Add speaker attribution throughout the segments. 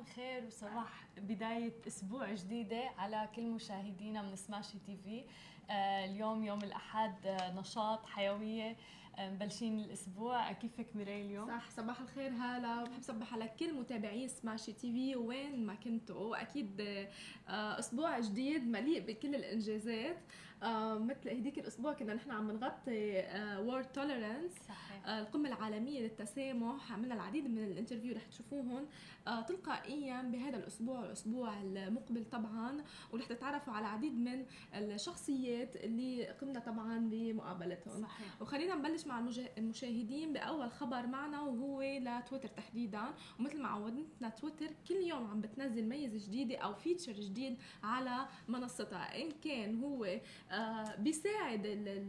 Speaker 1: الخير وصباح بداية أسبوع جديدة على كل مشاهدينا من Smashi TV. آه اليوم يوم الأحد آه نشاط حيوية آه مبلشين الأسبوع. كيفك ميراي اليوم؟
Speaker 2: صح صباح الخير هلا. بحب صبح على كل متابعين Smashi TV وين ما كنتوا. أكيد آه أسبوع جديد مليء بكل الإنجازات. آه مثل هديك الأسبوع كنا نحن عم نغطي World Tolerance آه القمة العالمية للتسامح عملنا العديد من ال interview رح تشوفوهم آه تلقائيا بهذا الأسبوع الأسبوع المقبل طبعا ورح تتعرفوا على العديد من الشخصيات اللي قمنا طبعا بمقابلتهم. صحيح. وخلينا نبلش مع المشاهدين بأول خبر معنا وهو لتويتر تحديدا. ومثل ما عودتنا تويتر كل يوم عم بتنزل ميزة جديدة أو feature جديد على منصتها. إن كان هو آه، بيساعد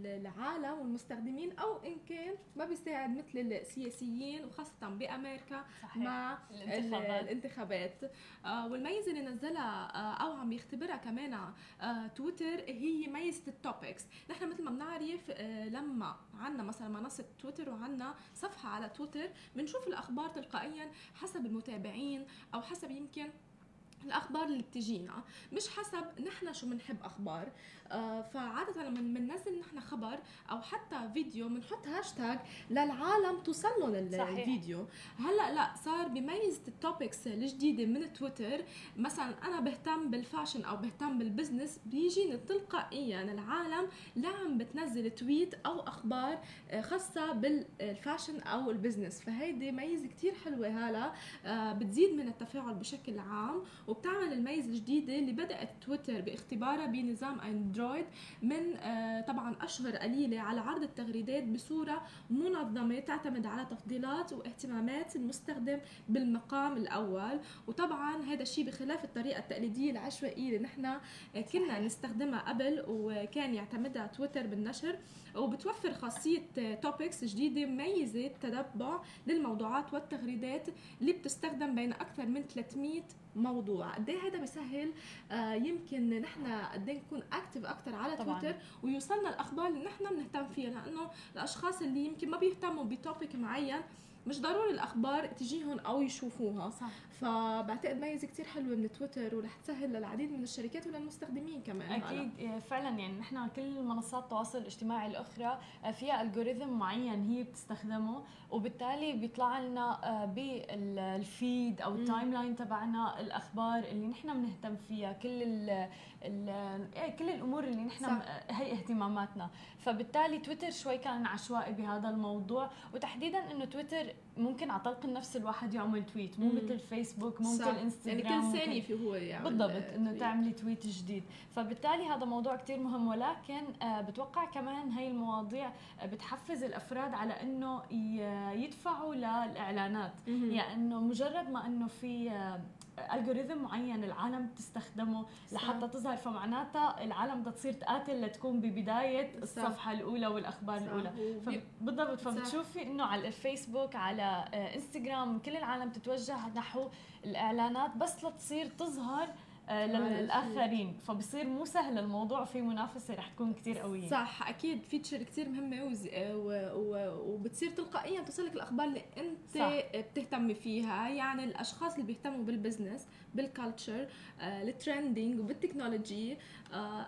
Speaker 2: العالم والمستخدمين أو إن كان ما بيساعد مثل السياسيين وخاصة بأمريكا صحيح. مع الانتخابات, الانتخابات. آه، والميزة اللي نزلها آه، أو عم يختبرها كمان تويتر هي ميزة التوبكس نحن مثل ما بنعرف لما عندنا مثلا منصة تويتر وعندنا صفحة على تويتر بنشوف الأخبار تلقائيا حسب المتابعين أو حسب يمكن الأخبار اللي بتجينا مش حسب نحن شو بنحب أخبار. آه فعادة لما بننزل نحن خبر أو حتى فيديو بنحط هاشتاج للعالم توصل لهم الفيديو هلأ لا صار بميزه ال topics الجديدة من تويتر. مثلا أنا بهتم بال fashion أو بهتم بال business بيجيني تلقائيا العالم لا عم بتنزل tweet أو أخبار آه، خاصة بال fashion أو ال business. فهيدي ميزة كتير حلوة هلأ آه بتزيد من التفاعل بشكل عام وبتعمل الميزه الجديدة اللي بدأت تويتر باختبارها بنظام أندرويد من آه، طبعا أشهر قليلة على عرض التغريدات بصورة منظمة تعتمد على تفضيلات واهتمامات المستخدم بالمقام الأول. وطبعا هذا الشيء بخلاف الطريقة التقليدية العشوائية اللي نحن كنا نستخدمها قبل وكان يعتمدها تويتر بالنشر. وبتوفر خاصية توبكس جديدة مميزة تتبع للموضوعات والتغريدات اللي بتستخدم بين أكثر من 300 موضوع قد إيه هذا بيسهل آه يمكن نحن قد إيه نكون اكتف أكثر على طبعاً. تويتر ويوصلنا الأخبار اللي نحن بنهتم فيها لأنه الأشخاص اللي يمكن ما بيهتموا بتوبيك معين مش ضروري الأخبار تجيهم أو يشوفوها. صح. فبعتقد ميزة كتير حلوة من تويتر ورح تسهل للعديد من الشركات وللمستخدمين كمان.
Speaker 1: أكيد. إيه، فعلا يعني نحن كل منصات التواصل الاجتماعي الأخرى آه، فيها algorithm معين هي بتستخدمه وبالتالي بيطلع لنا آه، بال feed أو ال timeline تبعنا الأخبار اللي نحن بنهتم فيها كل ال ال إيه، كل الأمور اللي نحن هي اهتماماتنا. فبالتالي تويتر شوي كان عشوائي بهذا الموضوع وتحديدا إنه تويتر ممكن على طلق النفس الواحد يعمل tweet مو مثل الفيسبوك مثل انستغرام
Speaker 2: يعني كل ثانية في هو
Speaker 1: يعني بالضبط إنه تعملي tweet جديد. فبالتالي هذا موضوع كتير مهم ولكن آه، بتوقع كمان هاي المواضيع آه، بتحفز الأفراد على إنه يدفعوا للإعلانات. يعني إنه مجرد ما إنه في الجوريثم معين العالم تستخدمه لحتى تظهر فمعناتها العالم بدها تصير تقاتل لتكون ببداية الصفحة الأولى والأخبار صح. الأولى. بالضبط فبتشوفي إنه على الفيسبوك على آه، إنستغرام كل العالم تتوجه نحو الإعلانات بس لتصير تظهر للآخرين فبصير مو سهل الموضوع في منافسة رح تكون كتير قوية
Speaker 2: صح أكيد feature كتير مهمة. آه،. وبتصير تلقائيا توصلك الأخبار اللي أنت صح. بتهتمي فيها يعني الأشخاص اللي بيهتموا بالبزنس بالكالتشر الترندنج وبالتكنولوجي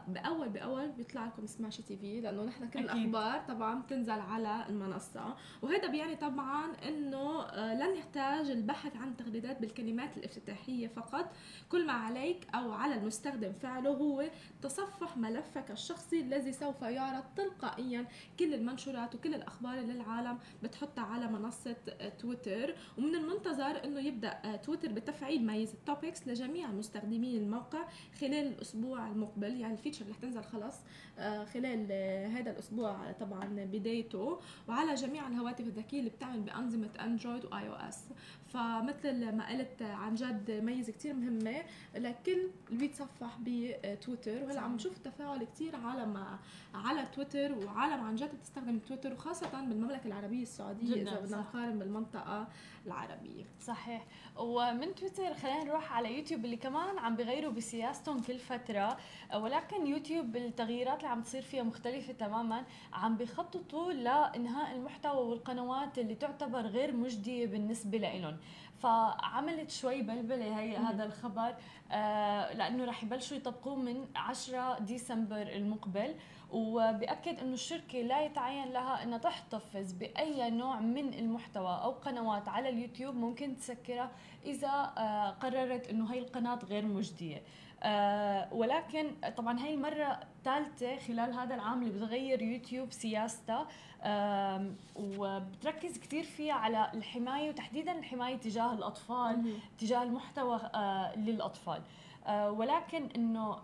Speaker 2: باول بأول بيطلع لكم Smashi TV لأنه نحن كل. الأخبار طبعا بتنزل على المنصة. وهذا بيعني طبعا إنه آه لن يحتاج البحث عن تغريدات بالكلمات الافتتاحية فقط. كل ما عليك أو على المستخدم فعله هو تصفح ملفك الشخصي الذي سوف يعرض تلقائيا كل المنشورات وكل الأخبار اللي العالم بتحطها على منصة تويتر. ومن المنتظر أنه يبدأ تويتر بتفعيل ميزة topics لجميع مستخدمي الموقع خلال الأسبوع المقبل. يعني ال feature رح تنزل خلاص آه، خلال هذا الأسبوع طبعا بدايته. وعلى جميع الهواتف الذكية اللي بتعمل بأنظمة Android و iOS فمثل ما قلت عن جد ميزة كتير مهمة لكل اللي بيتصفح بتويتر. وهلأ عم نشوف تفاعل كثير عالم على تويتر وعالم عن جد بتستخدم تويتر وخاصة بالمملكة العربية السعودية إذا بدنا نقارن بالمنطقة العربية.
Speaker 1: صحيح. ومن تويتر خلينا نروح على يوتيوب اللي كمان عم بيغيروا بسياستهم كل فترة ولكن يوتيوب التغييرات اللي عم تصير فيها مختلفة تماما عم بيخططوا لإنهاء المحتوى والقنوات اللي تعتبر غير مجدية بالنسبة لهم فعملت شوي بلبلة هي هذا الخبر آه لأنه رح يبلشوا يطبقوه من 10 ديسمبر المقبل. وبأكد إنه الشركة لا يتعين لها إنها تحتفظ بأي نوع من المحتوى أو قنوات على اليوتيوب ممكن تسكرها إذا آه قررت إنه هي القناة غير مجدية. آه ولكن طبعا هي المرة الثالثة خلال هذا العام اللي بتغير يوتيوب سياسته وبتركز كثير فيها على الحماية وتحديدا الحماية تجاه الأطفال تجاه المحتوى آه للأطفال. آه ولكن إنه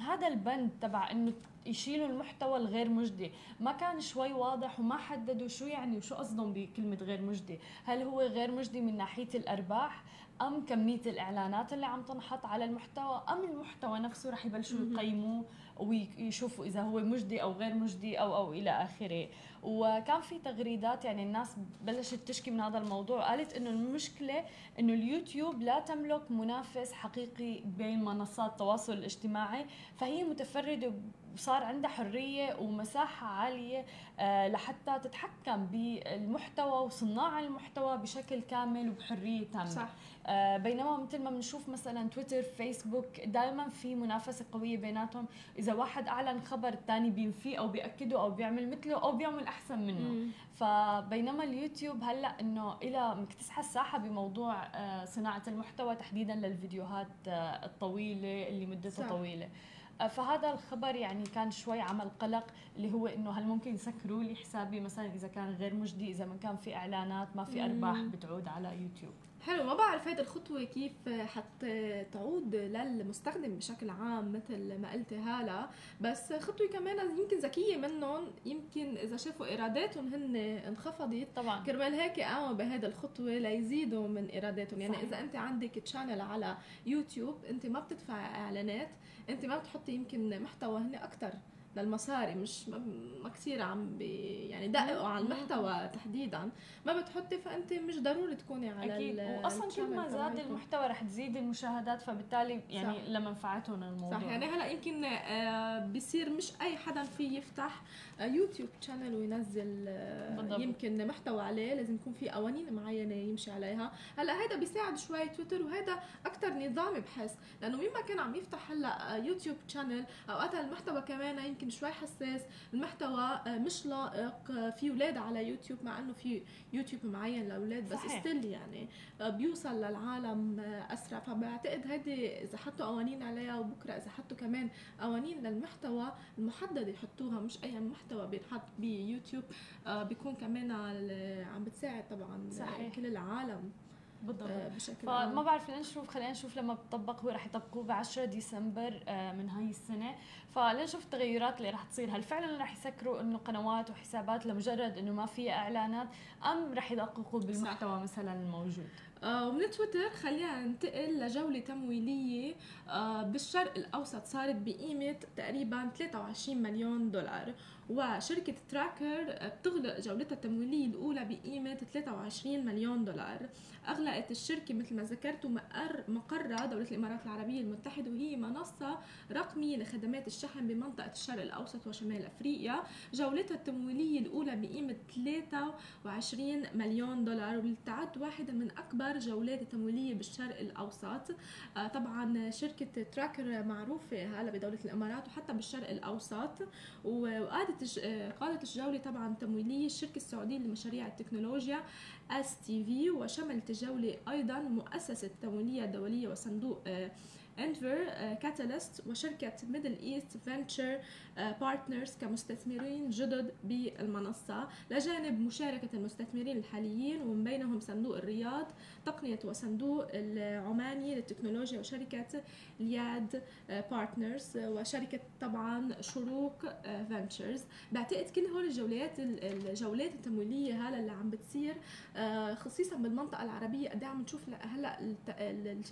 Speaker 1: هذا البند تبع إنه يشيلوا المحتوى الغير مجدي. ما كان شوي واضح وما حددوا شو يعني وشو قصدهم بكلمة غير مجدي. هل هو غير مجدي من ناحية الأرباح أم كمية الإعلانات اللي عم تنحط على المحتوى أم المحتوى نفسه رح يبلشوا يقيموه ويشوفوا إذا هو مجدي أو غير مجدي أو أو إلى آخره. وكان في تغريدات يعني الناس بلشت تشكي من هذا الموضوع قالت إنه المشكلة إنه اليوتيوب لا تملك منافس حقيقي بين منصات التواصل الاجتماعي فهي متفردة وصار عندها حرية ومساحة عالية آه، لحتى تتحكم بالمحتوى وصناع المحتوى بشكل كامل وبحرية تامة. صح. آه، بينما مثل ما بنشوف مثلا تويتر فيسبوك دائما في منافسة قوية بيناتهم. إذا واحد أعلن خبر الثاني بينفيه أو بيأكده أو بيعمل مثله أو بيعمل أحسن منه. مم. فبينما اليوتيوب هلأ إنه إلى مكتسحه الساحة بموضوع آه، صناعة المحتوى تحديدا للفيديوهات الطويلة اللي مدتها طويلة. فهذا الخبر يعني كان شوي عمل قلق اللي هو إنه هل ممكن يسكروا لي حسابي مثلا إذا كان غير مجدي إذا ما كان في إعلانات ما في أرباح بتعود على يوتيوب.
Speaker 2: حلو ما بعرف هيدي الخطوة كيف حتعود للمستخدم بشكل عام مثل ما قلتي هلا. بس خطوة كمان يمكن ذكية منهم يمكن إذا شافوا إيراداتهم هن انخفضت.
Speaker 1: طبعا.
Speaker 2: كرمال هيك قاموا بهذه الخطوة ليزيدوا من إيراداتهم يعني صحيح. إذا أنت عندك channel على يوتيوب أنت ما بتدفع إعلانات أنت ما بتحطي يمكن محتوى هن أكثر للمصاري مش ما كثير عم بي يعني دققوا على المحتوى تحديدا. ما بتحطي فأنت مش ضروري تكوني على
Speaker 1: أكيد. واصلا كل ما زاد المحتوى رح تزيد المشاهدات فبالتالي يعني صح. لمنفعتهم الموضوع.
Speaker 2: صح. يعني هلأ يمكن آه، بصير مش أي حدا في يفتح يوتيوب channel وينزل آه، بالضبط. يمكن محتوى عليه. لازم يكون في قوانين معينة يمشي عليها. هلأ هيدا بيساعد شوي تويتر وهذا أكثر نظامي بحس. لأنه مين ما كان عم يفتح هلأ يوتيوب channel أوقات المحتوى كمان يمكن شوي حساس المحتوى آه، مش لائق آه، في أولاد على يوتيوب مع إنه في يوتيوب معين لأولاد بس still يعني بيوصل للعالم أسرع. فبعتقد هيدي إذا حطوا قوانين عليها وبكرة إذا حطوا كمان قوانين للمحتوى المحدد يحطوها مش أي محتوى بينحط بيوتيوب آه بيكون كمان عم بتساعد طبعا صحيح. كل العالم.
Speaker 1: بالضبط. آه بشكل فما بعرف لنشوف خلينا نشوف لما بتطبق هو رح يطبقوه ب 10 ديسمبر آه من هاي السنة. فلنشوف التغيرات اللي رح تصير. هل فعلا رح يسكروا إنه قنوات وحسابات لمجرد إنه ما فيها إعلانات أم رح يدققوا بالمحتوى صح. مثلا الموجود؟
Speaker 2: آه ومن تويتر خلينا ننتقل لجولة تمويلية. آه بالشرق الأوسط صارت بقيمة تقريبا 23 مليون دولار. وشركة تراكر بتغلق جولتها التمويلية الأولى بقيمة 23 مليون دولار. أغلقت الشركة مثل ما ذكرت مقر مقرها دولة الإمارات العربية المتحدة وهي منصة رقمية لخدمات الشحن بمنطقة الشرق الأوسط وشمال أفريقيا. جولتها التمويلية الأولى بقيمة 23 مليون دولار والتعد واحدة من أكبر جولات التمويلية بالشرق الأوسط. آه، طبعا شركة تراكر معروفة هلا بدولة الإمارات وحتى بالشرق الأوسط. وقادت آه، قادت الجولة طبعا تمويلية الشركة السعودية لمشاريع التكنولوجيا STV وشملت الجولة أيضا مؤسسة التمويلية الدولية وصندوق آه، Endeavor Catalyst وشركة Middle East Venture Partners كمستثمرين جدد بالمنصة. لجانب مشاركة المستثمرين الحاليين ومن بينهم صندوق الرياض تقنية وصندوق العماني للتكنولوجيا وشركة iliad Partners وشركة طبعا شروق Ventures بعتقد كل هول الجولات الجولات التمويلية هلا اللي عم بتصير خصيصا بالمنطقة العربية. قد إيه عم نشوف هلا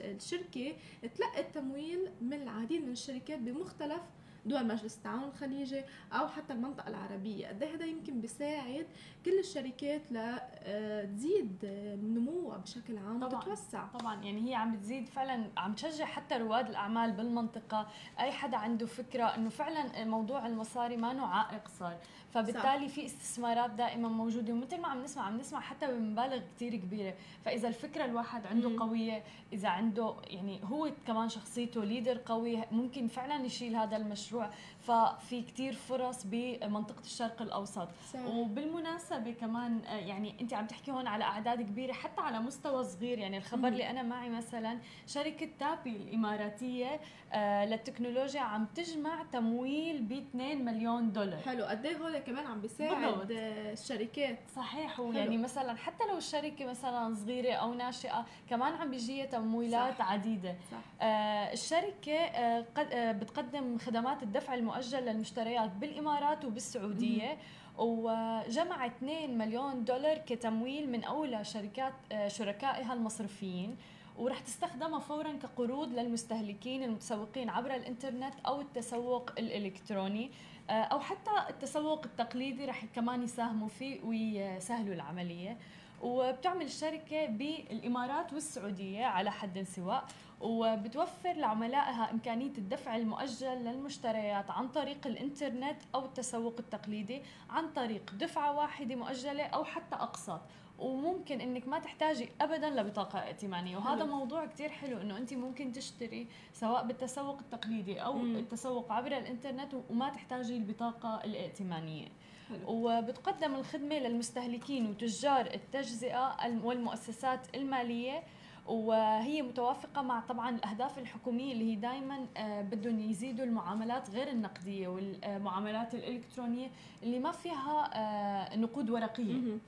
Speaker 2: الشركة تلقت تمويل من العديد من الشركات بمختلف دول مجلس التعاون الخليجي أو حتى المنطقة العربية. قد هذا يمكن بيساعد كل الشركات لتزيد آه، نموها بشكل عام
Speaker 1: طبعاً.
Speaker 2: وتتوسع.
Speaker 1: طبعا. يعني هي عم بتزيد فعلا عم تشجع حتى رواد الأعمال بالمنطقة. أي حدا عنده فكرة إنه فعلا موضوع المصاري ما نوع عائق صار. فبالتالي في استثمارات دائما موجودة. ومثل ما عم نسمع عم نسمع حتى بمبالغ كثير كبيرة. فإذا الفكرة الواحد عنده
Speaker 2: مم.
Speaker 1: قوية إذا عنده يعني هو كمان شخصيته ليدر قوي ممكن فعلا يشيل هذا المشروع. ففي كثير فرص بمنطقة الشرق الأوسط.
Speaker 2: صح.
Speaker 1: وبالمناسبة كمان آه، يعني أنت عم تحكي هون على أعداد كبيرة حتى على مستوى صغير. يعني الخبر. اللي أنا معي مثلا شركة تابي الإماراتية آه، للتكنولوجيا عم تجمع تمويل ب 2 مليون دولار.
Speaker 2: حلو. قد إيه هول كمان عم
Speaker 1: بالضبط.
Speaker 2: بيساعد آه، الشركات؟
Speaker 1: صحيح. ويعني مثلا حتى لو الشركة مثلا صغيرة أو ناشئة كمان عم بيجيها تمويلات
Speaker 2: صح.
Speaker 1: عديدة.
Speaker 2: صح.
Speaker 1: آه، الشركة آه، قد- آه، بتقدم خدمات الدفع المؤجل للمشتريات بالإمارات وبالسعودية. وجمع 2 مليون دولار كتمويل من أولى شركات آه، شركائها المصرفيين ورح تستخدمها فورا كقروض للمستهلكين المتسوقين عبر الإنترنت أو التسوق الإلكتروني. آه، أو حتى التسوق التقليدي رح كمان يساهموا فيه ويسهلوا العملية. وبتعمل الشركة بالإمارات والسعودية على حد سواء. وبتوفر لعملائها إمكانية الدفع المؤجل للمشتريات عن طريق الإنترنت أو التسوق التقليدي عن طريق دفعة واحدة مؤجلة أو حتى أقساط وممكن إنك ما تحتاجي ابدا لبطاقة ائتمانية وهذا
Speaker 2: حلو.
Speaker 1: موضوع كتير حلو إنه أنت ممكن تشتري سواء بالتسوق التقليدي أو
Speaker 2: مم.
Speaker 1: التسوق عبر الإنترنت وما تحتاجي البطاقة الائتمانية
Speaker 2: حلو
Speaker 1: وبتقدم الخدمة للمستهلكين وتجار التجزئة الم- والمؤسسات المالية وهي متوافقة مع طبعا الأهداف الحكومية اللي هي دائما بدهم يزيدوا المعاملات غير النقدية والمعاملات الإلكترونية اللي ما فيها آه، نقود ورقية
Speaker 2: مهم.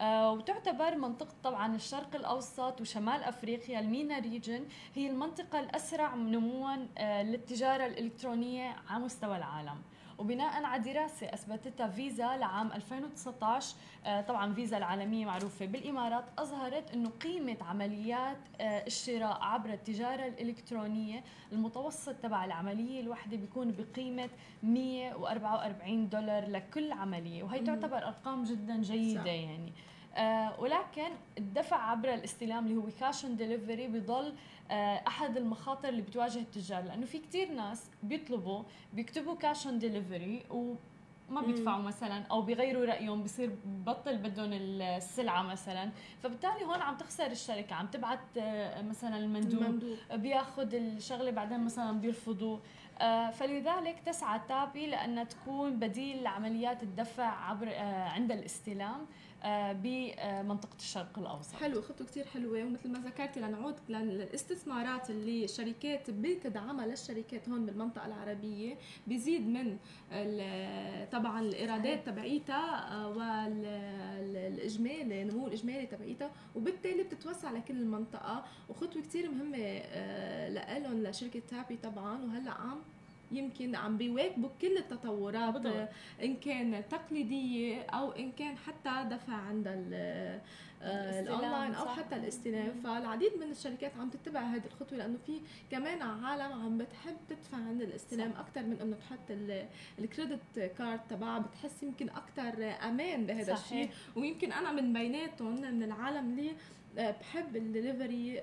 Speaker 1: آه، وتعتبر منطقة طبعا الشرق الأوسط وشمال أفريقيا المينا ريجن هي المنطقة الأسرع نموا آه، للتجارة الإلكترونية على مستوى العالم وبناء على دراسة أثبتتها فيزا لعام 2019 آه، طبعا فيزا العالمية معروفة بالإمارات أظهرت أنه قيمة عمليات آه، الشراء عبر التجارة الإلكترونية المتوسط تبع العملية الواحدة بيكون بقيمة 144 دولار لكل عملية وهي. تعتبر أرقام جدا جيدة
Speaker 2: صح.
Speaker 1: يعني آه ولكن الدفع عبر الاستلام اللي هو cash on delivery بضل آه أحد المخاطر اللي بتواجه التجار. لأنه في كتير ناس بيطلبوا بيكتبوا cash on delivery وما
Speaker 2: مم.
Speaker 1: بيدفعوا مثلا أو بيغيروا رأيهم بصير بطل بدهم السلعة مثلا. فبالتالي هون عم تخسر الشركة عم تبعت آه مثلا المندوب
Speaker 2: المندوب.
Speaker 1: بياخذ الشغلة بعدين مثلا بيرفضوا فلذلك تسعى تابي لأنها تكون بديل لعمليات الدفع عبر عند الاستلام. آه، بمنطقة الشرق الأوسط.
Speaker 2: حلو خطوة كتير حلوة ومثل ما ذكرتي لنعود للاستثمارات اللي الشركات بتدعمها للشركات هون بالمنطقة العربية. بيزيد من طبعا الإيرادات تبعيتها آه، والإجمالي نمو الإجمالي تبعيتها وبالتالي بتتوسع لكل المنطقة. وخطوة كتير مهمة آه، لإلهم لشركة تابي طبعا. وهلأ عم يمكن عم بيواكبوا كل التطورات
Speaker 1: بالضبط.
Speaker 2: إن كان تقليدية أو إن كان حتى دفع عند ال- آه، الأونلاين
Speaker 1: أو.
Speaker 2: حتى الاستلام فالعديد من الشركات عم تتبع هذه الخطوة لأنه في كمان عالم عم بتحب تدفع عند الاستلام. أكثر من إنه تحط ال- ال credit card تبعها بتحس يمكن أكثر أمان بهذا. الشيء ويمكن أنا من بيناتهم من العالم اللي بحب الدليفري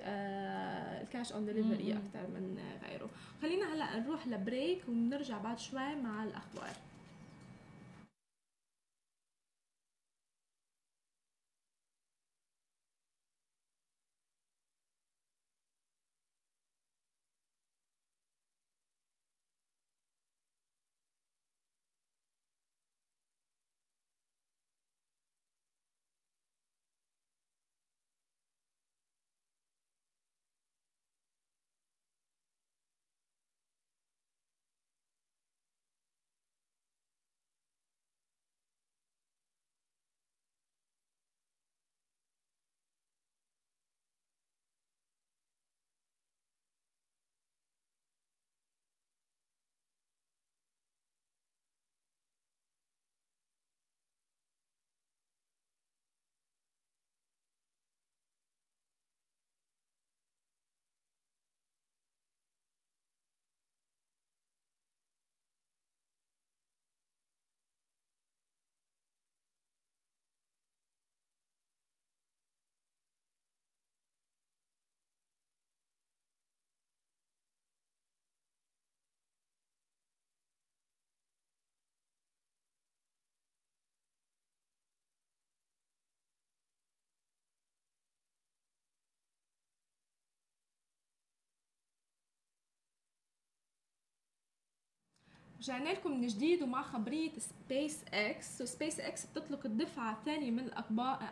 Speaker 2: ال cash on
Speaker 1: delivery.
Speaker 2: أكثر من غيره خلينا هلأ نروح ل break ونرجع بعد شوي مع الأخبار رجعنا لكم من جديد ومع خبرية SpaceX و SpaceX بتطلق الدفعة الثانية من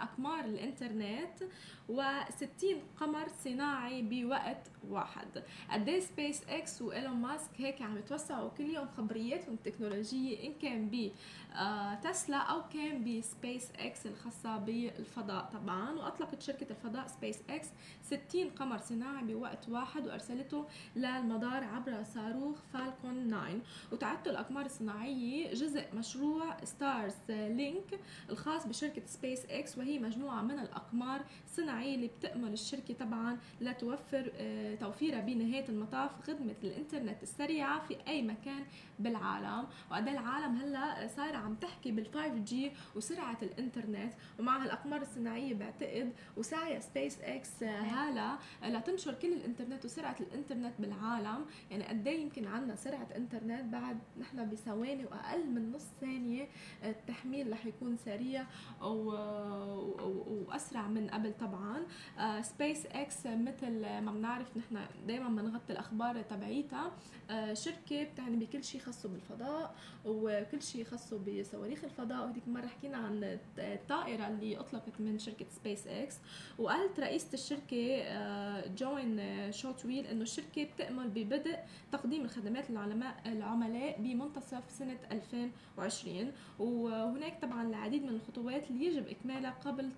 Speaker 2: أقمار الإنترنت و60 قمر صناعي بوقت واحد. قد سبيس إكس وايلون ماسك هيك عم يتوسعوا كل يوم خبرياتهم التكنولوجية إن كان ب آه، تسلا أو كان بسبيس إكس الخاصة بالفضاء. طبعا وأطلقت شركة الفضاء سبيس إكس 60 قمر صناعي بوقت واحد وأرسلته للمدار عبر صاروخ Falcon 9 وتعد الأقمار الصناعية جزء مشروع Starlink الخاص بشركة سبيس إكس وهي مجموعة من الأقمار الصناعية اللي بتأمل الشركة طبعا لتوفر آه، توفيرها بنهاية المطاف خدمة الإنترنت السريعة في أي مكان بالعالم. وقد العالم هلأ صار عم تحكي بال 5G وسرعة الإنترنت. ومع هالأقمار الصناعية بعتقد وسعي سبيس إكس هلأ لتنشر كل الإنترنت وسرعة الإنترنت بالعالم. يعني قد إيه يمكن عندنا سرعة إنترنت بعد نحن بثواني وأقل من نص ثانية التحميل رح يكون سريع واسرع من قبل طبعا. سبيس إكس مثل ما بنعرف نحن دائما بنغطي الأخبار تبعيتها. آه، شركة بتعني بكل شيء خاصه بالفضاء وكل شيء خاصه بصواريخ الفضاء. وهديك المره حكينا عن الطائرة اللي أطلقت من شركة سبيس إكس. وقالت رئيسة الشركة آه، جوين شوتويل إنه الشركة بتأمل ببدء تقديم الخدمات للعلماء العملاء بمنتصف سنة 2020 وهناك طبعا العديد من الخطوات اللي يجب إكمالها قبل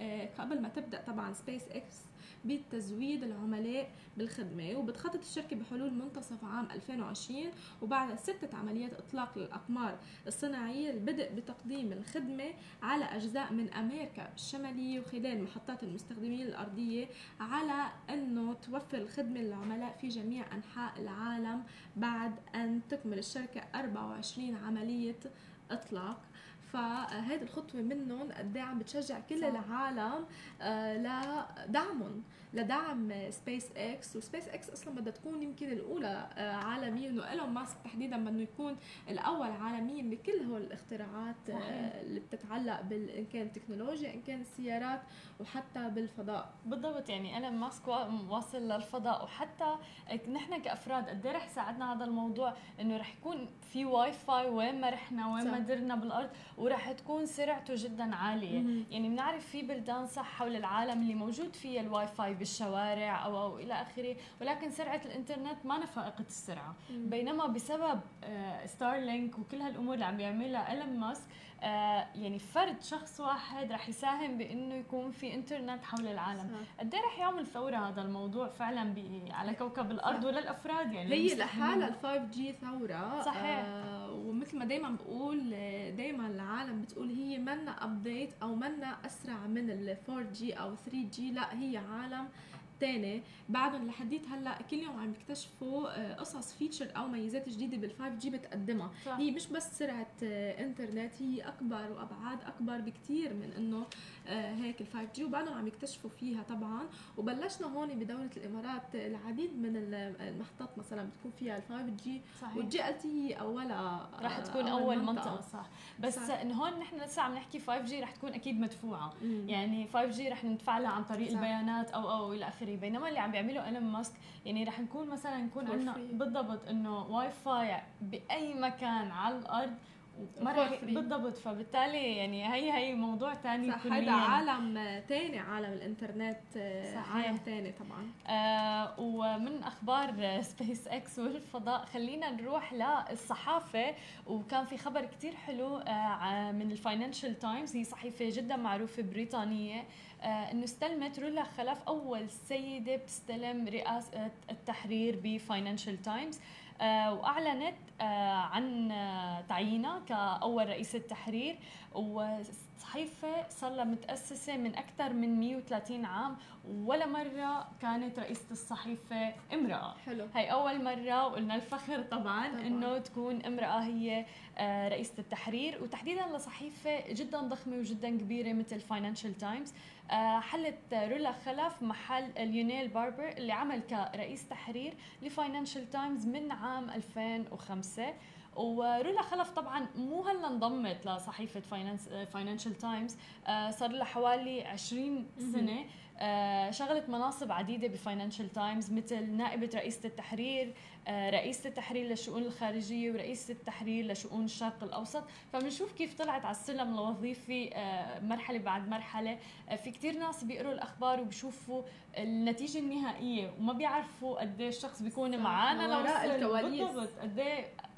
Speaker 2: آه، قبل ما تبدأ طبعا سبيس إكس. بتزويد العملاء بالخدمة وبتخطط الشركة بحلول منتصف عام 2020 وبعد ستة عمليات إطلاق للأقمار الصناعية البدء بتقديم الخدمة على أجزاء من أمريكا الشمالية وخلال محطات المستخدمين الأرضية على أنه توفر الخدمة للعملاء في جميع أنحاء العالم بعد أن تكمل الشركة 24 عملية إطلاق. فهذه الخطوة منهم قد إيه عم بتشجع كل. العالم آه، لدعمهم لدعم SpaceX و SpaceX أصلا بدها تكون يمكن الأولى آه، عالميا إنه إيلون ماسك تحديدا بده يكون الأول عالميا بكل هول الاختراعات آه، صحيح. اللي بتتعلق بال ان كان التكنولوجيا ان كان السيارات وحتى بالفضاء
Speaker 1: بالضبط يعني إيلون ماسك واصل للفضاء وحتى نحن كأفراد قد إيه رح يساعدنا هذا الموضوع إنه رح يكون في واي فاي وين ما رحنا وين. ما درنا بالأرض ورح تكون سرعته جدا عالية مم. يعني بنعرف في بلدان صح حول العالم اللي موجود فيها الواي فاي بالشوارع أو أو إلى آخره ولكن سرعة الإنترنت ما فائقه السرعة. بينما بسبب Starlink آه، وكل هالأمور اللي عم بيعملها إيلون ماسك يعني فرد شخص واحد رح يساهم بإنه يكون في انترنت حول العالم. قد إيه رح يعمل ثورة هذا الموضوع فعلا على كوكب الأرض وللافراد يعني
Speaker 2: هي لحالها ال 5 G ثورة. صحيح. آه ومثل ما دائما بقول دائما العالم بتقول هي منا update أو منا أسرع من ال 4 G أو 3 G لا هي عالم تاني بعدهم لحديت هلأ كل يوم عم يكتشفوا آه، قصص feature أو ميزات جديدة بال 5 G بتقدمها صح. هي مش بس سرعة آه، انترنت هي أكبر وأبعاد أكبر بكثير من إنه آه، هيك ال 5 G وبعدهم عم يكتشفوا فيها طبعا وبلشنا هون بدولة الإمارات العديد من المحطات مثلا بتكون فيها ال 5 G وال LTE هي أولها
Speaker 1: رح تكون أول, أول منطقة, منطقة صح بس صح. هون نحن لسه عم نحكي 5 G رح تكون أكيد مدفوعة مم. يعني 5 G رح ندفع لها عن طريق صح. البيانات أو أو إلى آخره بينما اللي عم بيعمله إيلون ماسك يعني رح نكون مثلا نكون عندنا بالضبط إنه واي فاي بأي مكان على الأرض ما رح بالضبط. فبالتالي يعني هي هي موضوع ثاني
Speaker 2: صح هذا عالم ثاني عالم الإنترنت آه، صحيح. عالم ثاني طبعا.
Speaker 1: آه ومن أخبار سبيس إكس والفضاء خلينا نروح للصحافة. وكان في خبر كثير حلو آه من الفاينانشال تايمز. هي صحيفة جدا معروفة بريطانية. آه إنه استلمت رولا خلف أول سيدة بتستلم رئاسة التحرير بفاينانشال تايمز آه، وأعلنت آه، عن آه، تعيينها كأول رئيسه تحرير وصحيفة صار لها متأسسة من أكثر من 130 عام ولا مرة كانت رئيسة الصحيفة امرأة.
Speaker 2: حلو.
Speaker 1: هي أول مرة وقلنا الفخر طبعا, طبعاً. إنه تكون امرأة هي رئيسة التحرير. وتحديدا لصحيفة جدا ضخمة وجدا كبيرة مثل فاينانشال تايمز آه، حلت رولا خلف محل ليونيل باربر اللي عمل كرئيس تحرير لفاينانشال تايمز من عام 2005 ورولا خلف طبعا مو هلا انضمت لصحيفة فاينانشال تايمز صار لها حوالي 20 سنة. آه، شغلت مناصب عديدة بفاينانشال تايمز مثل نائبة رئيسة التحرير آه، رئيسة التحرير للشؤون الخارجية ورئيسة التحرير لشؤون الشرق الأوسط. فبنشوف كيف طلعت على السلم الوظيفي آه، مرحلة بعد مرحلة. في كتير ناس بيقروا الأخبار وبيشوفوا النتيجة النهائية وما بيعرفوا قد الشخص بيكون معاني
Speaker 2: وراء الكواليس.
Speaker 1: بالضبط. قد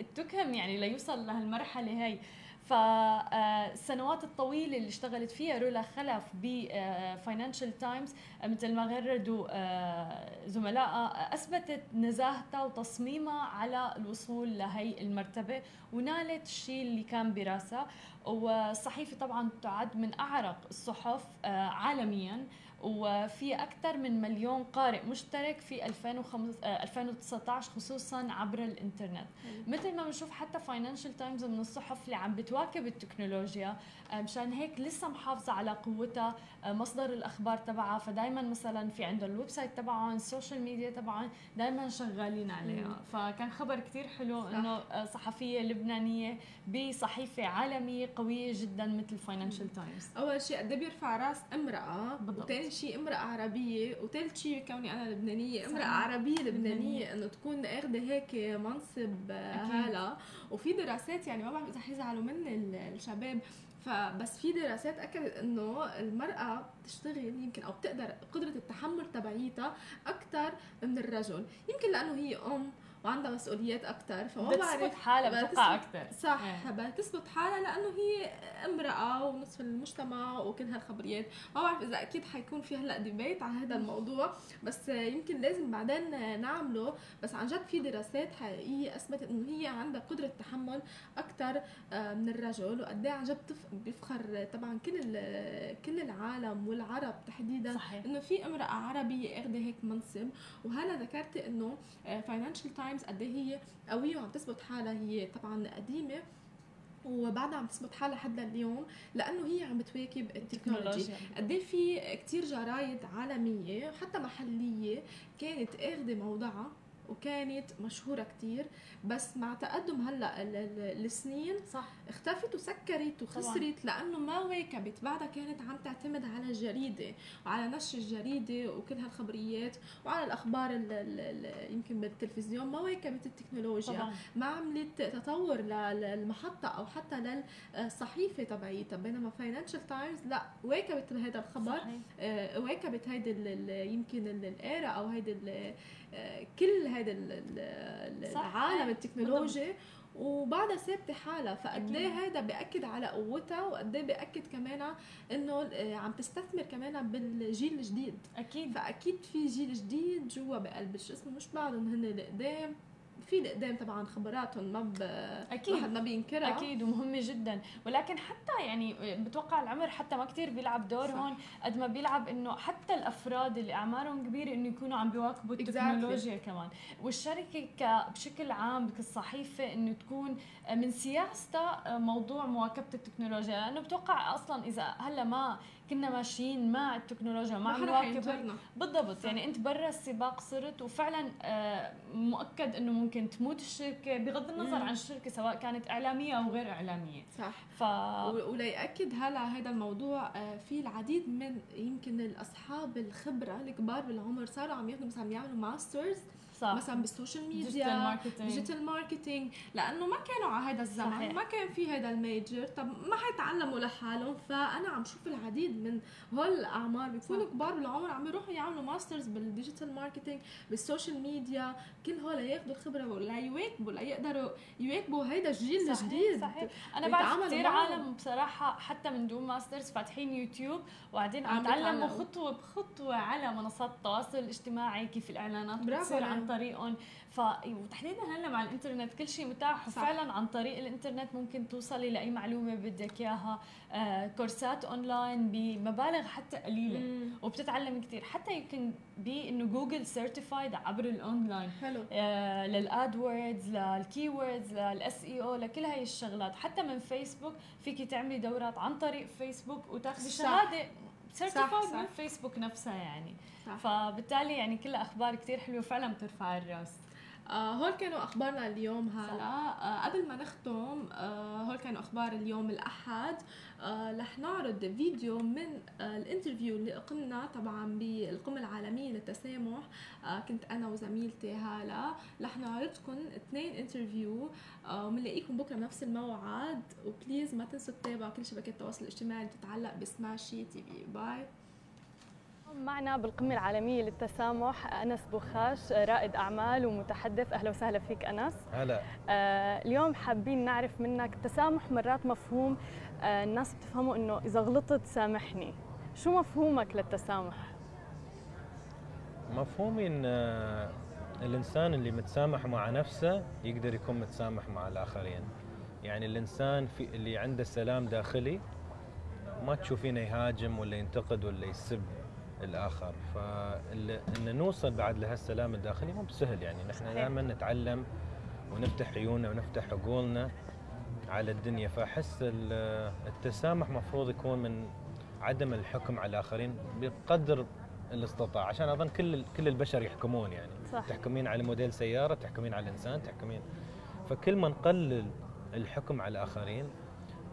Speaker 1: التهكم يعني ليوصل لهالمرحلة هي فالسنوات الطويلة اللي اشتغلت فيها رولا خلف بفاينانشال تايمز مثل ما غردوا آه، زملائها أثبتت نزاهتها وتصميمها على الوصول لهي المرتبة ونالت الشيء اللي كان براسها. والصحيفه طبعا تعد من أعرق الصحف آه، عالميا. وفي أكثر من مليون قارئ مشترك في 2019 آه، خصوصا عبر الإنترنت. مثل ما بنشوف حتى فاينانشال تايمز من الصحف اللي عم بتواكب التكنولوجيا آه، مشان هيك لسه محافظة على قوتها مصدر الأخبار تبعها فدايما مثلا في عندهم ال website تبعهم ال social media تبعهم دايما شغالين عليها. فكان خبر كثير حلو إنه صحفية لبنانية بصحيفة عالمية قوية جدا مثل فاينانشال تايمز
Speaker 2: أول شيء قد بيرفع رأس امرأة بالضبط. شيء امرأة عربية وثالث شيء كوني أنا لبنانية. امرأة عربية لبنانية. إنه تكون أخذة هيك منصب هلا وفي دراسات يعني ما بعرف إذا حيزعلوا مني الشباب فبس في دراسات أكدت إنه المرأة بتشتغل يمكن أو بتقدر قدرة التحمل تبعيتها أكثر من الرجل. يمكن لأنه هي أم وعندها مسؤوليات أكثر
Speaker 1: فما بعرف. بتثبت حالها بتوقع أكثر
Speaker 2: صح yeah. بتثبت حالها لأنه هي امرأة ونصف المجتمع وكل هالخبريات. ما بعرف إذا أكيد حيكون في هلأ debate على هذا الموضوع بس يمكن لازم بعدين نعمله. بس عن جد في دراسات حقيقية أثبتت إنه هي عندها قدرة تحمل أكثر آه، من الرجل وقد إيه عن جد بيفخر طبعا كل كل العالم والعرب تحديدا صحيح. إنه في امرأة عربية أخذة هيك منصب. وهلا ذكرتي إنه فاينانشال آه، تايمز قد إيه هي قوية وعم تثبت حالها هي طبعا قديمة. وبعدها عم تثبت حالها حتى اليوم لأنه هي عم بتواكب التكنولوجي قد إيه في كثير جرايد عالمية وحتى محلية كانت آخذة موضعها وكانت مشهورة كتير بس مع تقدم هلأ السنين
Speaker 1: صح
Speaker 2: اختفت وسكرت وخسرت لأنه ما واكبت بعدها كانت عم تعتمد على الجريده وعلى نشر الجريده وكل هالخبريات وعلى الأخبار ال ال يمكن بالتلفزيون ما واكبت التكنولوجيا طبعا. ما عملت تطور للمحطه أو حتى للصحيفه تبعيتها بينما فاينانشال تايمز لأ واكبت هذا الخبر صحيح. آه واكبت هيدي يمكن ال era أو هيدي كل هذا العالم التكنولوجي وبعدها ثابته حالها فقد إيه هذا بياكد على قوتها وقد إيه بياكد كمان إنه آه، عم تستثمر كمان بالجيل الجديد.
Speaker 1: أكيد.
Speaker 2: فأكيد في جيل جديد جوا بقلب شو اسمه. مش بعدهم هن القدام في القدام طبعا خبراتهم ما ب... أكيد واحد ما بينكرها
Speaker 1: أكيد ومهمة جدا ولكن حتى يعني بتوقع العمر حتى ما كتير بيلعب دور صح. هون قد ما بيلعب إنه حتى الأفراد اللي أعمارهم كبيرة إنه يكونوا عم بيواكبوا التكنولوجيا exactly. كمان والشركة بشكل عام كالصحيفه إنه تكون من سياستها موضوع مواكبة التكنولوجيا لأنه بتوقع أصلا إذا هلأ ما كنا ماشيين مع التكنولوجيا مع
Speaker 2: مواكبه
Speaker 1: بالضبط. يعني انت برا السباق صرت وفعلا آه، مؤكد إنه ممكن تموت الشركة بغض النظر مم. عن الشركة سواء كانت إعلامية أو غير إعلامية.
Speaker 2: صح. ف وليأكد هلا هذا الموضوع آه، في العديد من يمكن الأصحاب الخبرة الكبار بالعمر صاروا عم ياخذوا مثلا يعملوا ماسترز صح. مثلا بال social media digital marketing لأنه ما كانوا على هذا الزمن صحيح. ما كان في هذا ال major. طب ما حيتعلموا لحالهم. فأنا عم شوف العديد من هول الاعمار بيكونوا كبار بالعمر عم يروحوا يعملوا masters بال digital marketing بال social media كل هول ياخذوا الخبره ليواكبوا ليقدروا يواكبوا هيدا الجيل الجديد.
Speaker 1: صحيح. أنا بعرف كثير عالم بصراحة حتى من دون masters فاتحين يوتيوب وبعدين عم يتعلموا خطوة بخطوة على منصات التواصل الاجتماعي كيف الإعلانات بتصير عن طريقهم ف وتحديدا هلا مع الإنترنت كل شيء متاح. وفعلا عن طريق الإنترنت ممكن توصلي لأي معلومة بدك إياها. آه كورسات اونلاين بمبالغ حتى قليلة مم. وبتتعلم كثير حتى يمكن بي إنه جوجل certified عبر الاونلاين
Speaker 2: حلو.
Speaker 1: آه لل AdWords لل keywords لل SEO لكل هاي الشغلات. حتى من فيسبوك فيكي تعملي دورات عن طريق فيسبوك وتاخذي شهادة certified من فيسبوك نفسها يعني. صح. فبالتالي يعني كلها أخبار كثير حلوة فعلا بترفع الرأس.
Speaker 2: آه هول كانوا أخبارنا اليوم هلا. آه قبل ما نختم آه هول كانوا أخبار اليوم الأحد. آه رح نعرض فيديو من آه ال interview اللي قمنا طبعا بالقمة العالمية للتسامح. كنت أنا وزميلتي هالة. رح نعرضكم اثنين interview. وبنلاقيكم بكرة بنفس الموعد. و please ما تنسوا تتابعوا كل شبكات التواصل الاجتماعي اللي بتتعلق بسماشي TV. bye.
Speaker 3: معنا بالقمة العالمية للتسامح أنس بوخاش رائد أعمال ومتحدث. أهلا وسهلا فيك أنس.
Speaker 4: هلا.
Speaker 3: آه اليوم حابين نعرف منك التسامح مرات مفهوم آه الناس بتفهمه إنه إذا غلطت سامحني. شو مفهومك للتسامح؟
Speaker 4: مفهومي إن آه، الإنسان اللي متسامح مع نفسه يقدر يكون متسامح مع الآخرين. يعني الإنسان في اللي عنده سلام داخلي ما تشوفينه يهاجم ولا ينتقد ولا يسب. الآخر. فان نوصل بعد لهالسلام الداخلي مو بسهل يعني. نحن دائما نتعلم ونفتح عيوننا ونفتح عقولنا على الدنيا. فأحس التسامح مفروض يكون من عدم الحكم على الآخرين بقدر الاستطاع عشان أظن كل كل البشر يحكمون يعني.
Speaker 3: صح.
Speaker 4: تحكمين على موديل سيارة تحكمين على انسان تحكمين. فكل ما نقلل الحكم على الآخرين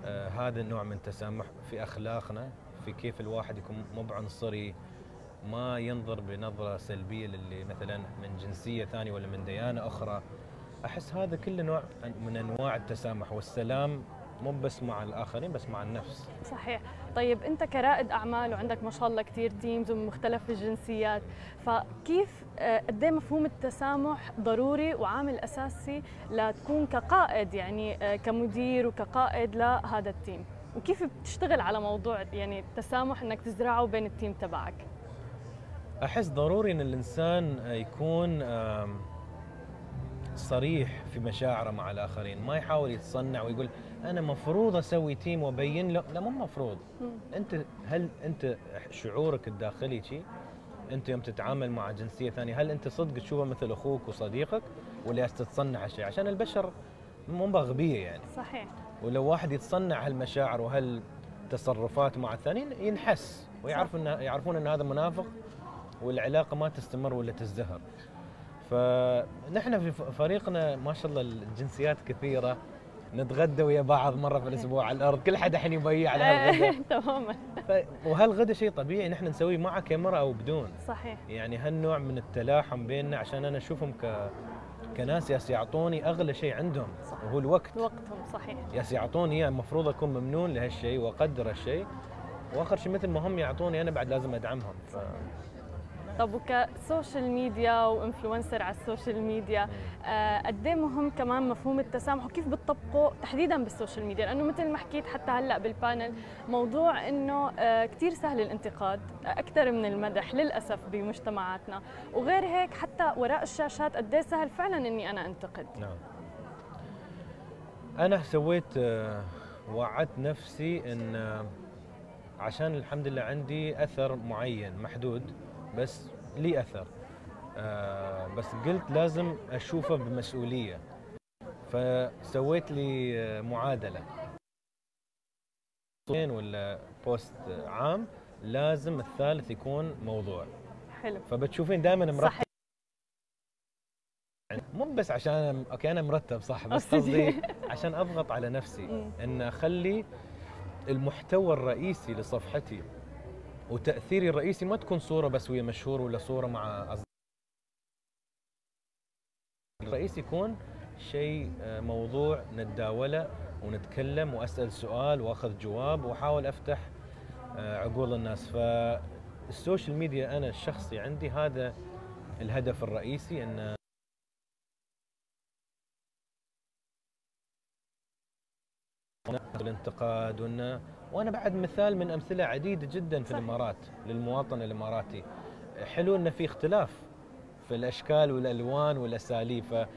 Speaker 4: آه هذا النوع من التسامح في أخلاقنا في كيف الواحد يكون مو بعنصري ما ينظر بنظرة سلبية للي مثلا من جنسية ثانية ولا من ديانة أخرى. أحس هذا كله نوع من أنواع التسامح والسلام مو بس مع الآخرين بس مع النفس.
Speaker 3: صحيح. طيب أنت كرائد أعمال وعندك ما شاء الله كثير تيمز ومن مختلف الجنسيات. فكيف آه، قد إيه مفهوم التسامح ضروري وعامل أساسي لتكون كقائد يعني آه، كمدير وكقائد لهذا ال team وكيف بتشتغل على موضوع يعني التسامح إنك تزرعه بين ال team تبعك؟
Speaker 4: أحس ضروري إن الإنسان يكون صريح في مشاعره مع الآخرين ما يحاول يتصنع ويقول أنا مفروض أسوي team وأبين له لا مو مفروض. أنت هل أنت شعورك الداخلي شيء أنت يوم تتعامل مع جنسية ثانية هل أنت صدق تشوفه مثل أخوك وصديقك ولا تتصنع هالشيء عشان البشر مو بغبيه يعني.
Speaker 3: صحيح.
Speaker 4: ولو واحد يتصنع هالمشاعر وهالتصرفات مع الثانيين ينحس ويعرف انه يعرفون إن هذا منافق والعلاقة ما تستمر ولا تزدهر. فنحن في فريقنا ما شاء الله الجنسيات كثيرة نتغدى ويا بعض مرة في الأسبوع على الأرض كل حد الحين يبيع على هالغداء
Speaker 3: تماما.
Speaker 4: وهالغداء شيء طبيعي نحن نسويه مع كاميرا أو بدون؟
Speaker 3: صحيح.
Speaker 4: يعني هالنوع من التلاحم بيننا؟ عشان أنا أشوفهم ك كناس ياس يعطوني أغلى شيء عندهم صح. وهو الوقت.
Speaker 3: وقتهم صحيح.
Speaker 4: ياس يعطوني إياه المفروض أكون ممنون لهالشيء وأقدر هالشيء. وآخر شيء مثل ما هم يعطوني أنا بعد لازم أدعمهم. ف...
Speaker 3: طب وك social media و influencer على ال social media آه، قد إيه مهم كمان مفهوم التسامح وكيف بتطبقه تحديدا بال social media لأنه مثل ما حكيت حتى هلأ بال panel موضوع إنه آه، كثير سهل الانتقاد أكثر من المدح للأسف بمجتمعاتنا. وغير هيك حتى وراء الشاشات قد إيه سهل فعلا إني أنا أنتقد.
Speaker 4: نعم. أنا سويت آه، وعدت نفسي إن عشان الحمد لله عندي أثر معين محدود بس لي أثر. آه بس قلت لازم أشوفه بمسؤولية. فسويت لي آه، معادلة. ولا بوست عام لازم الثالث يكون موضوع.
Speaker 3: حلو.
Speaker 4: فبتشوفين دائما مرتب. مو بس عشان أوكي أنا مرتب صح بس قصدي عشان أضغط على نفسي. إن أخلي المحتوى الرئيسي لصفحتي. وتاثيري الرئيسي ما تكون صورة بس ويا مشهور ولا صورة مع أصدقاء. الرئيس يكون شيء آه، موضوع نتداوله ونتكلم وأسأل سؤال وأخذ جواب وأحاول أفتح آه، عقول الناس. فالسوشيال ميديا أنا الشخصي عندي هذا الهدف الرئيسي إن الانتقاد وانه وأنا بعد مثال من أمثلة عديدة جدا في صح. الإمارات للمواطن الإماراتي. حلو انه في اختلاف في الأشكال والألوان والأساليب ف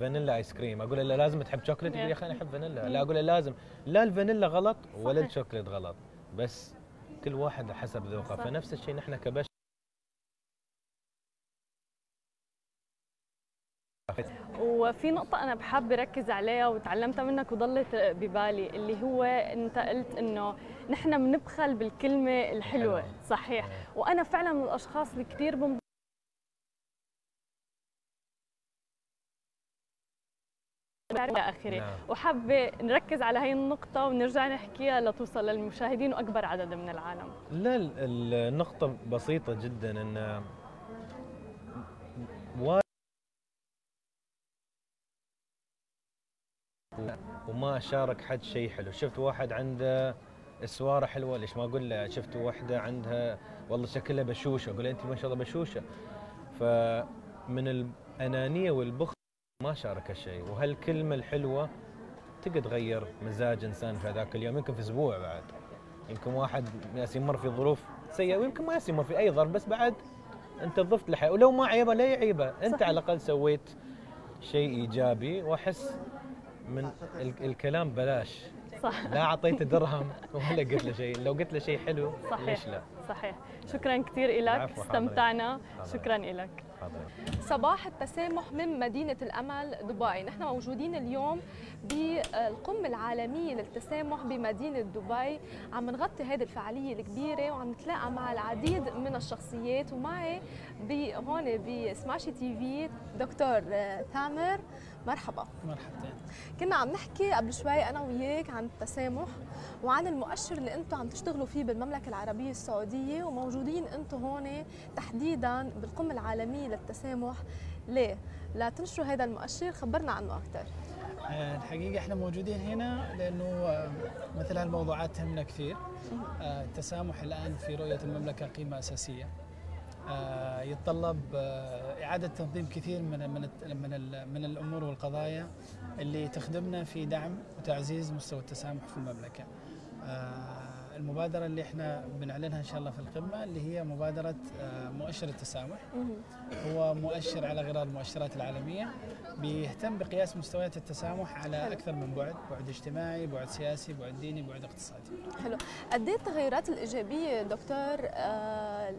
Speaker 4: vanilla ice cream. أقول له لازم تحب شوكليت؟ يقول يا أخي أنا أحب فانيلا. لا أقول له لازم. لا الفانيلا غلط ولا الشوكليت غلط بس كل واحد حسب ذوقه. فنفس الشيء نحن كبشر
Speaker 3: وفي نقطة أنا بحب ركز عليها وتعلمتها منك وضلت ببالي اللي هو أنت قلت إنه نحن بنبخل بالكلمة الحلوة. صحيح. وأنا فعلا من الأشخاص اللي كثير إلى اخره نعم. وحابة نركز على هي النقطة ونرجع نحكيها لتوصل للمشاهدين وأكبر عدد من العالم.
Speaker 4: لا النقطة بسيطة جدا إن وما شارك حد شيء حلو. شفت واحد عنده اسوارة حلوة؟ ليش ما أقول له؟ شفت واحدة عندها والله شكلها بشوشة. أقول أنت ما شاء الله بشوشة. فمن الأنانية والبخل ما شارك الشيء وهالكلمة الحلوة تقدر تغير مزاج إنسان في هذاك اليوم يمكن في أسبوع بعد. يمكن واحد يمر في ظروف سيئة ويمكن ما يمر في أي ظرف بس بعد أنت ضفت له ولو ما عيبه لا يعيبه. أنت صحيح. على الأقل سويت شيء إيجابي وأحس من الكلام بلاش. صح. لا اعطيته درهم ولا قلت له شيء. لو قلت له شيء حلو
Speaker 3: صحيح ليش لا؟ صحيح. شكرا كثير لك استمتعنا. شكرا لك
Speaker 2: صباح التسامح من مدينة الأمل دبي. نحن موجودين اليوم بالقمة العالمية للتسامح بمدينة دبي. عم نغطي هذه الفعالية الكبيرة وعم نتلاقى مع العديد من الشخصيات. ومعي هون بسماشي تي في دكتور تامر. مرحبا.
Speaker 5: مرحبتين
Speaker 2: كنا عم نحكي قبل شوي أنا وياك عن التسامح وعن المؤشر اللي أنتم عم تشتغلوا فيه بالمملكة العربية السعودية وموجودين أنتم هون تحديدا بالقمة العالمية للتسامح. ليه؟ لتنشروا هذا المؤشر خبرنا عنه أكثر
Speaker 5: آه، الحقيقة إحنا موجودين هنا لأنه آه، مثل هالموضوعات تهمنا كثير. آه، التسامح الآن في رؤية المملكة قيمة أساسية. آه، يتطلب آه، إعادة تنظيم كثير من من من من الأمور والقضايا اللي تخدمنا في دعم وتعزيز مستوى التسامح في المملكة. المبادرة اللي إحنا بنعلنها إن شاء الله في القمة اللي هي مبادرة آه، مؤشر التسامح. هو مؤشر على غرار المؤشرات العالمية. بيهتم بقياس مستويات التسامح على. أكثر من بعد بعد اجتماعي بعد سياسي بعد ديني بعد اقتصادي.
Speaker 2: حلو. قد إيه التغيرات الإيجابية دكتور؟ آه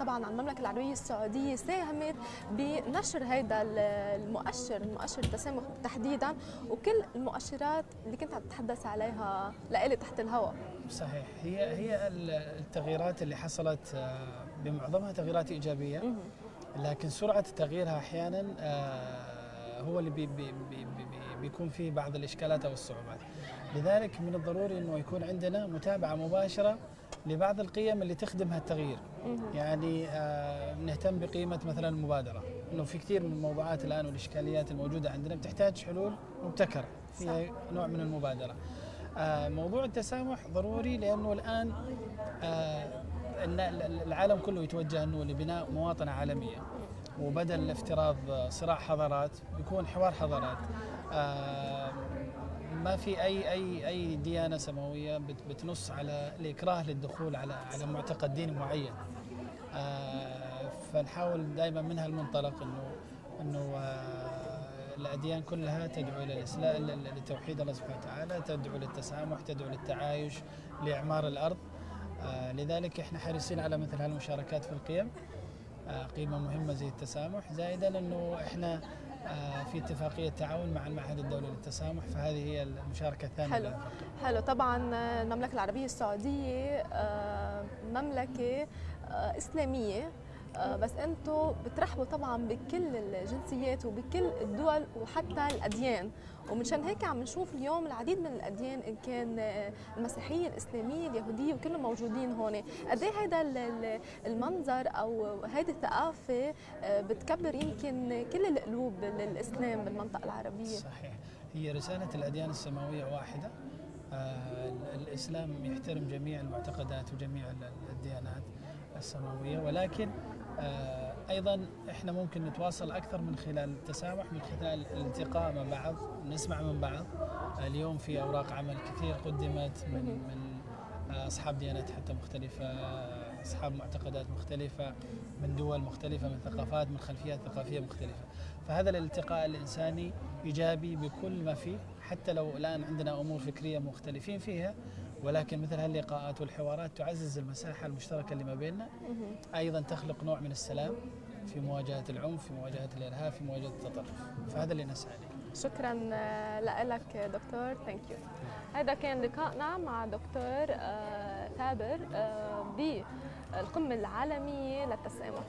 Speaker 2: طبعا على المملكة العربية السعودية ساهمت بنشر هذا المؤشر المؤشر التسامح تحديدا وكل المؤشرات اللي كنت عم تتحدث عليها لإلي تحت الهواء.
Speaker 5: صحيح. هي هي التغييرات اللي حصلت آه، بمعظمها تغييرات إيجابية لكن سرعة تغييرها أحيانا آه، هو اللي بي بي بي بيكون فيه بعض الإشكالات أو الصعوبات. لذلك من الضروري إنه يكون عندنا متابعة مباشرة لبعض القيم اللي تخدم هالتغيير. يعني آه نهتم بقيمة مثلا المبادرة. إنه في كثير من الموضوعات الآن والإشكاليات الموجودة عندنا بتحتاج حلول مبتكرة. فيها نوع من المبادرة. موضوع التسامح ضروري لأنه الآن آه، العالم كله يتوجه إنه لبناء مواطنة عالمية. وبدل افتراض صراع حضارات يكون حوار حضارات. آه، ما في اي اي أي ديانة سماوية بتنص على الإكراه للدخول على على معتقد ديني معين. فنحاول دائما من هالمنطلق انه إنه الأديان كلها تدعو إلى الإسلام لتوحيد الله سبحانه وتعالى تدعو للتسامح تدعو للتعايش لإعمار الأرض. آه لذلك إحنا حريصين على مثل هالمشاركات في القيم. آه قيمة مهمة زي التسامح زائدا أنه إحنا آه في اتفاقية تعاون مع المعهد الدولي للتسامح فهذه هي المشاركة الثانية
Speaker 2: حلو. حلو. طبعا آه، المملكة العربية السعودية آه، آه، بس أنتم بترحبوا طبعا بكل الجنسيات وبكل الدول وحتى الأديان. ومنشان هيك عم نشوف اليوم العديد من الأديان إن كان آه، المسيحيه الاسلاميه اليهودية وكلهم موجودين هون. قد إيه هذا المنظر أو هذه الثقافة آه، بتكبر يمكن كل القلوب للإسلام بالمنطقة العربية؟
Speaker 5: صحيح. هي رسالة الأديان السماوية واحدة. الإسلام يحترم جميع المعتقدات وجميع الديانات السماوية ولكن أيضا إحنا ممكن نتواصل أكثر من خلال التسامح من خلال الالتقاء مع بعض نسمع من بعض. اليوم في أوراق عمل كثير قدمت من من أصحاب ديانات حتى مختلفة أصحاب معتقدات مختلفة من دول مختلفة من ثقافات من خلفيات ثقافية مختلفة. فهذا الالتقاء الإنساني إيجابي بكل ما فيه حتى لو الآن عندنا أمور فكرية مختلفين فيها ولكن مثل هاللقاءات والحوارات تعزز المساحة المشتركة اللي ما بيننا. أيضا تخلق نوع من السلام في مواجهة العنف في مواجهة الإرهاب في مواجهة التطرف. فهذا اللي نسعى إليه.
Speaker 2: شكرا آه، لك دكتور. thank you هذا كان لقائنا مع دكتور آه، ثابر بالقمة العالمية للتسامح.